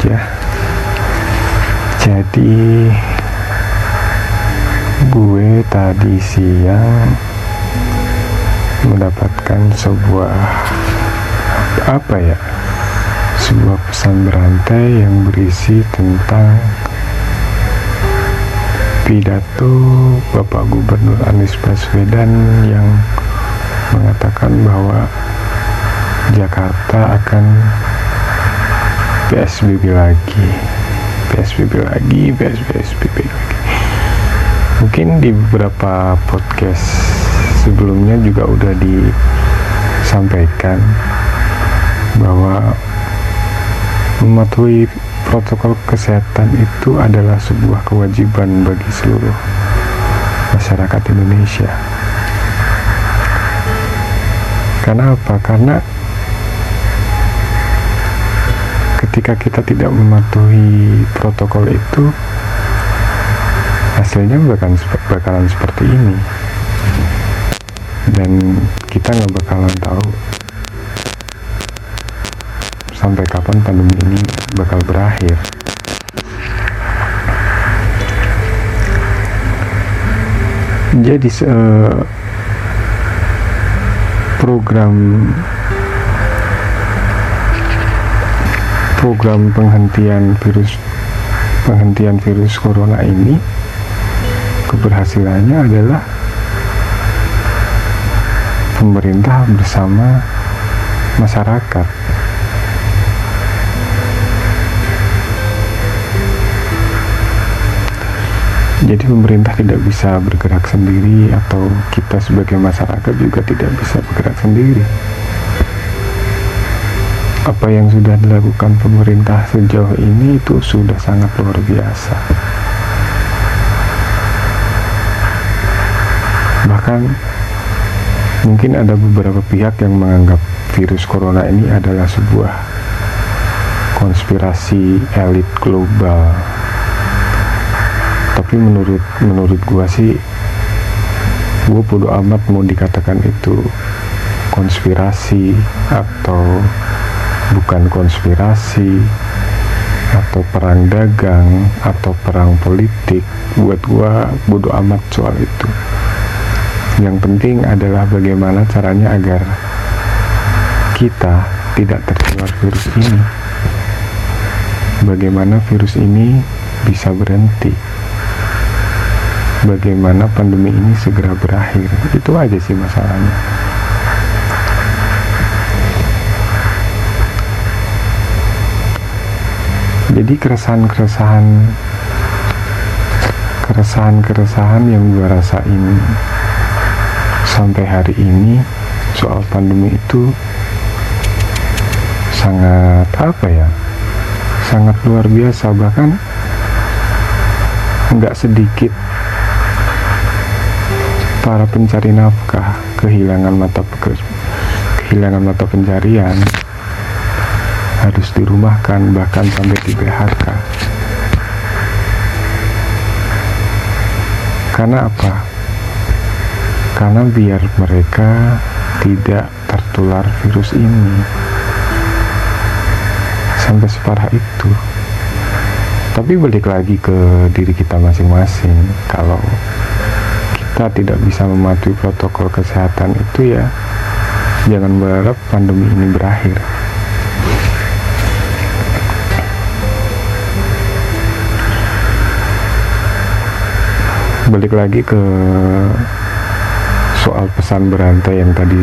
aja. Jadi gue tadi siang mendapatkan sebuah apa ya? Sebuah pesan berantai yang berisi tentang pidato Bapak Gubernur Anies Baswedan yang mengatakan bahwa Jakarta akan PSBB lagi PSBB lagi PSBB lagi mungkin di beberapa podcast sebelumnya juga udah disampaikan bahwa mematuhi protokol kesehatan itu adalah sebuah kewajiban bagi seluruh masyarakat Indonesia karena apa? karena ketika kita tidak mematuhi protokol itu hasilnya bakalan, bakalan seperti ini. Dan kita nggak bakalan tahu sampai kapan pandemi ini bakal berakhir. Jadi uh, program program penghentian virus penghentian virus corona ini keberhasilannya adalah pemerintah bersama masyarakat. Jadi pemerintah tidak bisa bergerak sendiri atau kita sebagai masyarakat juga tidak bisa bergerak sendiri apa yang sudah dilakukan pemerintah sejauh ini itu sudah sangat luar biasa. Bahkan mungkin ada beberapa pihak yang menganggap virus corona ini adalah sebuah konspirasi elit global. Tapi menurut menurut gua sih gua bodo amat mau dikatakan itu konspirasi atau bukan konspirasi atau perang dagang atau perang politik buat gua bodo amat soal itu. Yang penting adalah bagaimana caranya agar kita tidak tertular virus ini. Bagaimana virus ini bisa berhenti. Bagaimana pandemi ini segera berakhir. Itu aja sih masalahnya jadi keresahan-keresahan keresahan-keresahan yang gue rasain sampai hari ini soal pandemi itu sangat apa ya sangat luar biasa. Bahkan nggak sedikit para pencari nafkah kehilangan mata pekerja kehilangan mata pencarian harus dirumahkan bahkan sampai di PHK karena apa? Karena biar mereka tidak tertular virus ini. Sampai separah itu. Tapi balik lagi ke diri kita masing-masing. Kalau kita tidak bisa mematuhi protokol kesehatan itu ya jangan berharap pandemi ini berakhir balik lagi ke soal pesan berantai yang tadi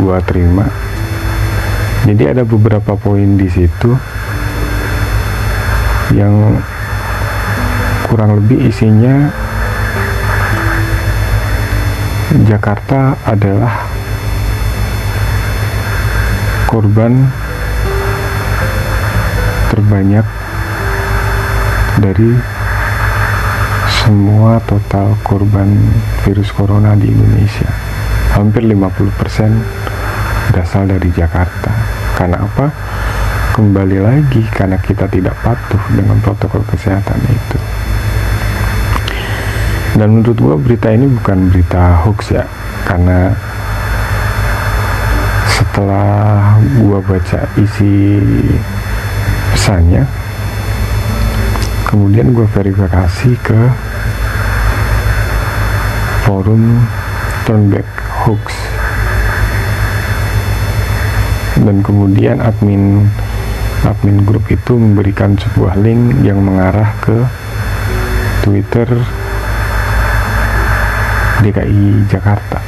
gua terima. Jadi ada beberapa poin di situ yang kurang lebih isinya Jakarta adalah korban terbanyak dari semua total korban virus corona di Indonesia hampir 50% berasal dari Jakarta karena apa? kembali lagi karena kita tidak patuh dengan protokol kesehatan itu dan menurut gua berita ini bukan berita hoax ya karena setelah gua baca isi pesannya kemudian gua verifikasi ke forum Turnback Hoax dan kemudian admin admin grup itu memberikan sebuah link yang mengarah ke Twitter DKI Jakarta.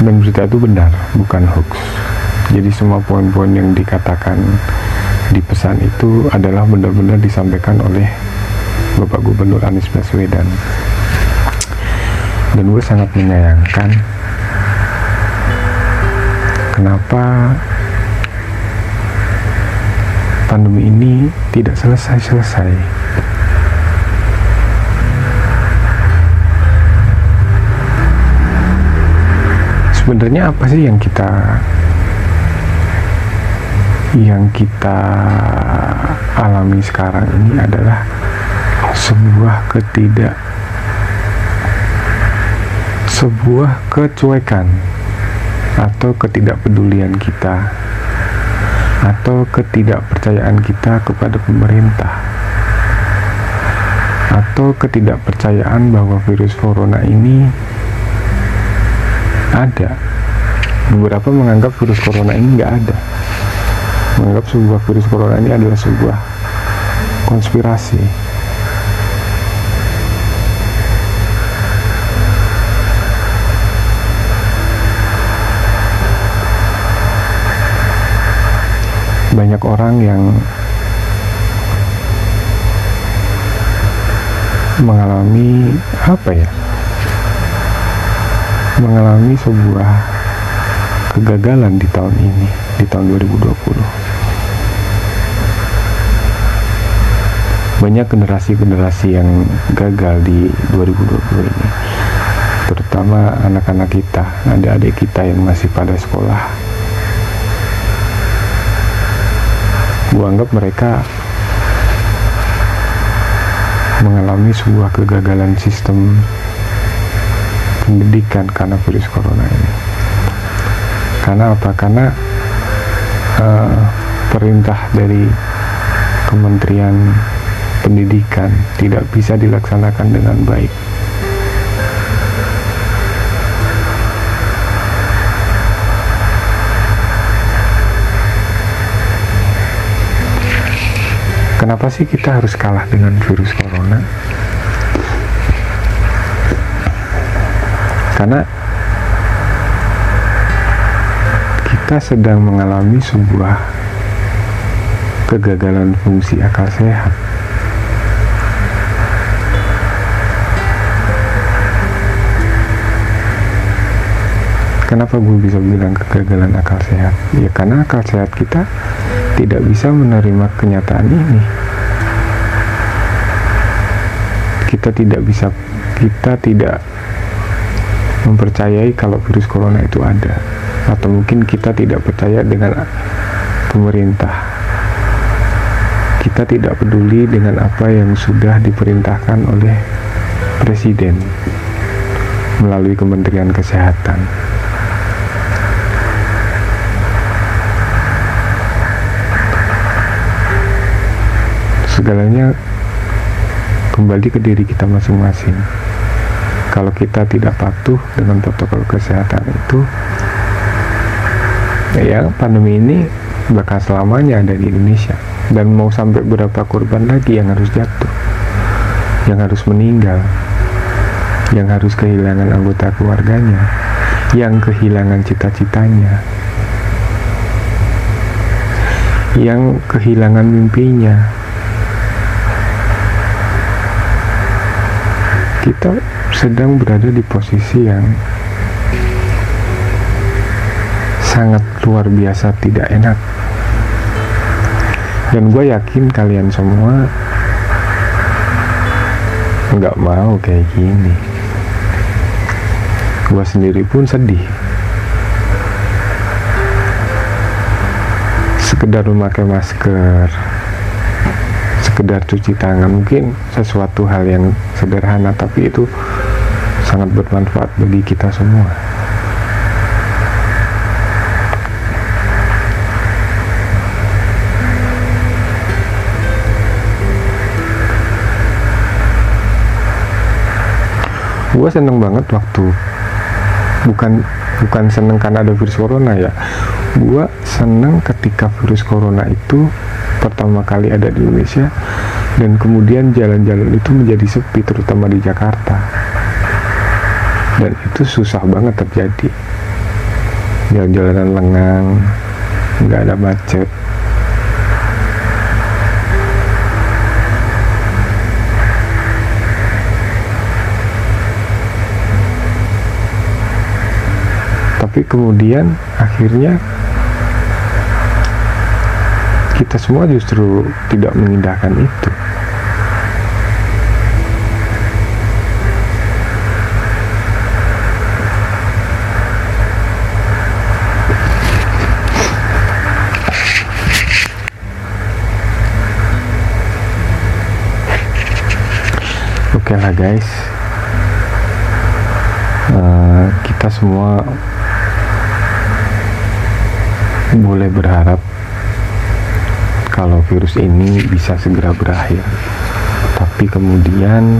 Dan berita itu benar bukan hoax. Jadi semua poin-poin yang dikatakan di pesan itu adalah benar-benar disampaikan oleh Bapak Gubernur Anies Baswedan. Dan gue sangat menyayangkan kenapa pandemi ini tidak selesai-selesai. Sebenarnya apa sih yang kita yang kita alami sekarang ini adalah sebuah ketidak sebuah kecuekan atau ketidakpedulian kita atau ketidakpercayaan kita kepada pemerintah atau ketidakpercayaan bahwa virus corona ini ada. Beberapa menganggap virus corona ini nggak ada menganggap sebuah virus corona ini adalah sebuah konspirasi. Banyak orang yang mengalami apa ya? Mengalami sebuah kegagalan di tahun ini, di tahun 2020. Banyak generasi-generasi yang gagal di 2020 ini, terutama anak-anak kita, adik-adik kita yang masih pada sekolah. Gua anggap mereka mengalami sebuah kegagalan sistem pendidikan karena virus corona ini karena apa karena perintah dari Kementerian Pendidikan tidak bisa dilaksanakan dengan baik Kenapa sih kita harus kalah dengan virus corona? karena kita sedang mengalami sebuah kegagalan fungsi akal sehat Kenapa gue bisa bilang kegagalan akal sehat? Ya karena akal sehat kita tidak bisa menerima kenyataan ini. Kita tidak bisa, kita tidak mempercayai kalau virus corona itu ada. Atau mungkin kita tidak percaya dengan pemerintah. Kita tidak peduli dengan apa yang sudah diperintahkan oleh presiden melalui Kementerian Kesehatan. Segalanya kembali ke diri kita masing-masing kalau kita tidak patuh dengan protokol kesehatan itu ya pandemi ini bakal selamanya ada di Indonesia dan mau sampai berapa korban lagi yang harus jatuh yang harus meninggal yang harus kehilangan anggota keluarganya yang kehilangan cita-citanya yang kehilangan mimpinya. Kita sedang berada di posisi yang sangat luar biasa tidak enak. Dan gue yakin kalian semua nggak mau kayak gini. Gue sendiri pun sedih. Sekedar memakai masker sekedar cuci tangan. Mungkin sesuatu hal yang sederhana tapi itu sangat bermanfaat bagi kita semua. Gue seneng banget waktu bukan bukan seneng karena ada virus corona ya. Gue seneng ketika virus corona itu pertama kali ada di Indonesia dan kemudian jalan-jalan itu menjadi sepi terutama di Jakarta. Dan itu susah banget terjadi. Jalan-jalanan lengang nggak ada macet tapi kemudian akhirnya kita semua justru tidak mengindahkan itu. Oke okay lah guys. Uh, kita semua boleh berharap kalau virus ini bisa segera berakhir. Tapi kemudian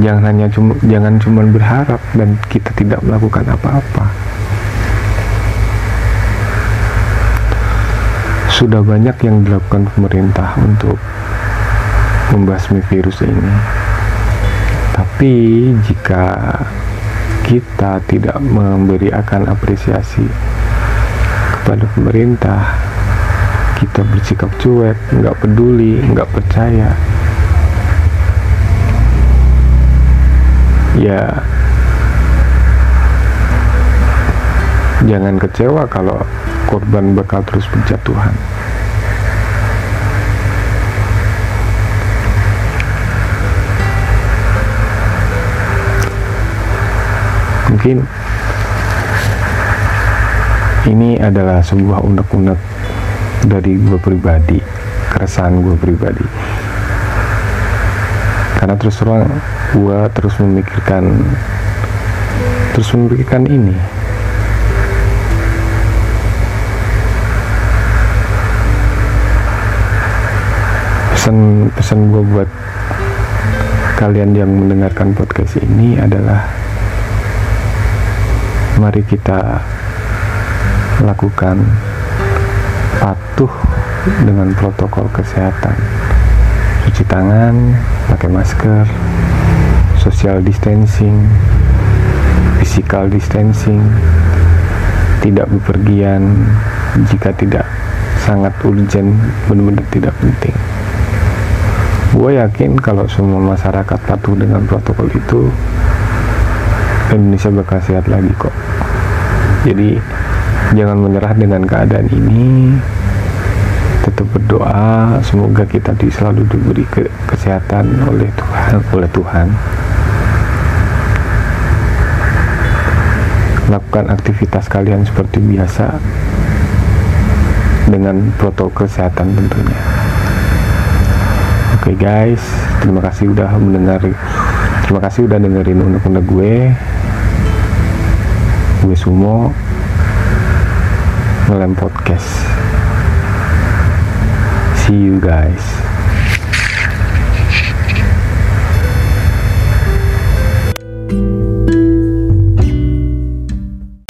jangan hanya cuma jangan cuma berharap dan kita tidak melakukan apa-apa. Sudah banyak yang dilakukan pemerintah untuk membasmi virus ini. Tapi jika kita tidak memberi akan apresiasi kepada pemerintah. Kita bersikap cuek nggak peduli nggak percaya. Ya jangan kecewa kalau korban bakal terus berjatuhan. Mungkin ini adalah sebuah unek-unek dari gue pribadi keresahan gue pribadi. Karena terus terang gue terus memikirkan terus memikirkan ini. Pesan pesan gue buat kalian yang mendengarkan podcast ini adalah mari kita lakukan patuh dengan protokol kesehatan. Cuci tangan pakai masker social distancing physical distancing tidak bepergian jika tidak sangat urgent benar-benar tidak penting. Gue yakin kalau semua masyarakat patuh dengan protokol itu Indonesia bakal sehat lagi kok. Jadi jangan menyerah dengan keadaan ini. Tetap berdoa. Semoga kita selalu diberi ke, kesehatan oleh Tuhan oleh Tuhan. Lakukan aktivitas kalian seperti biasa dengan protokol kesehatan tentunya. Oke okay guys. Terima kasih udah mendengar terima kasih udah dengerin undang-undang gue. Gue Sumo ngelem podcast. See you guys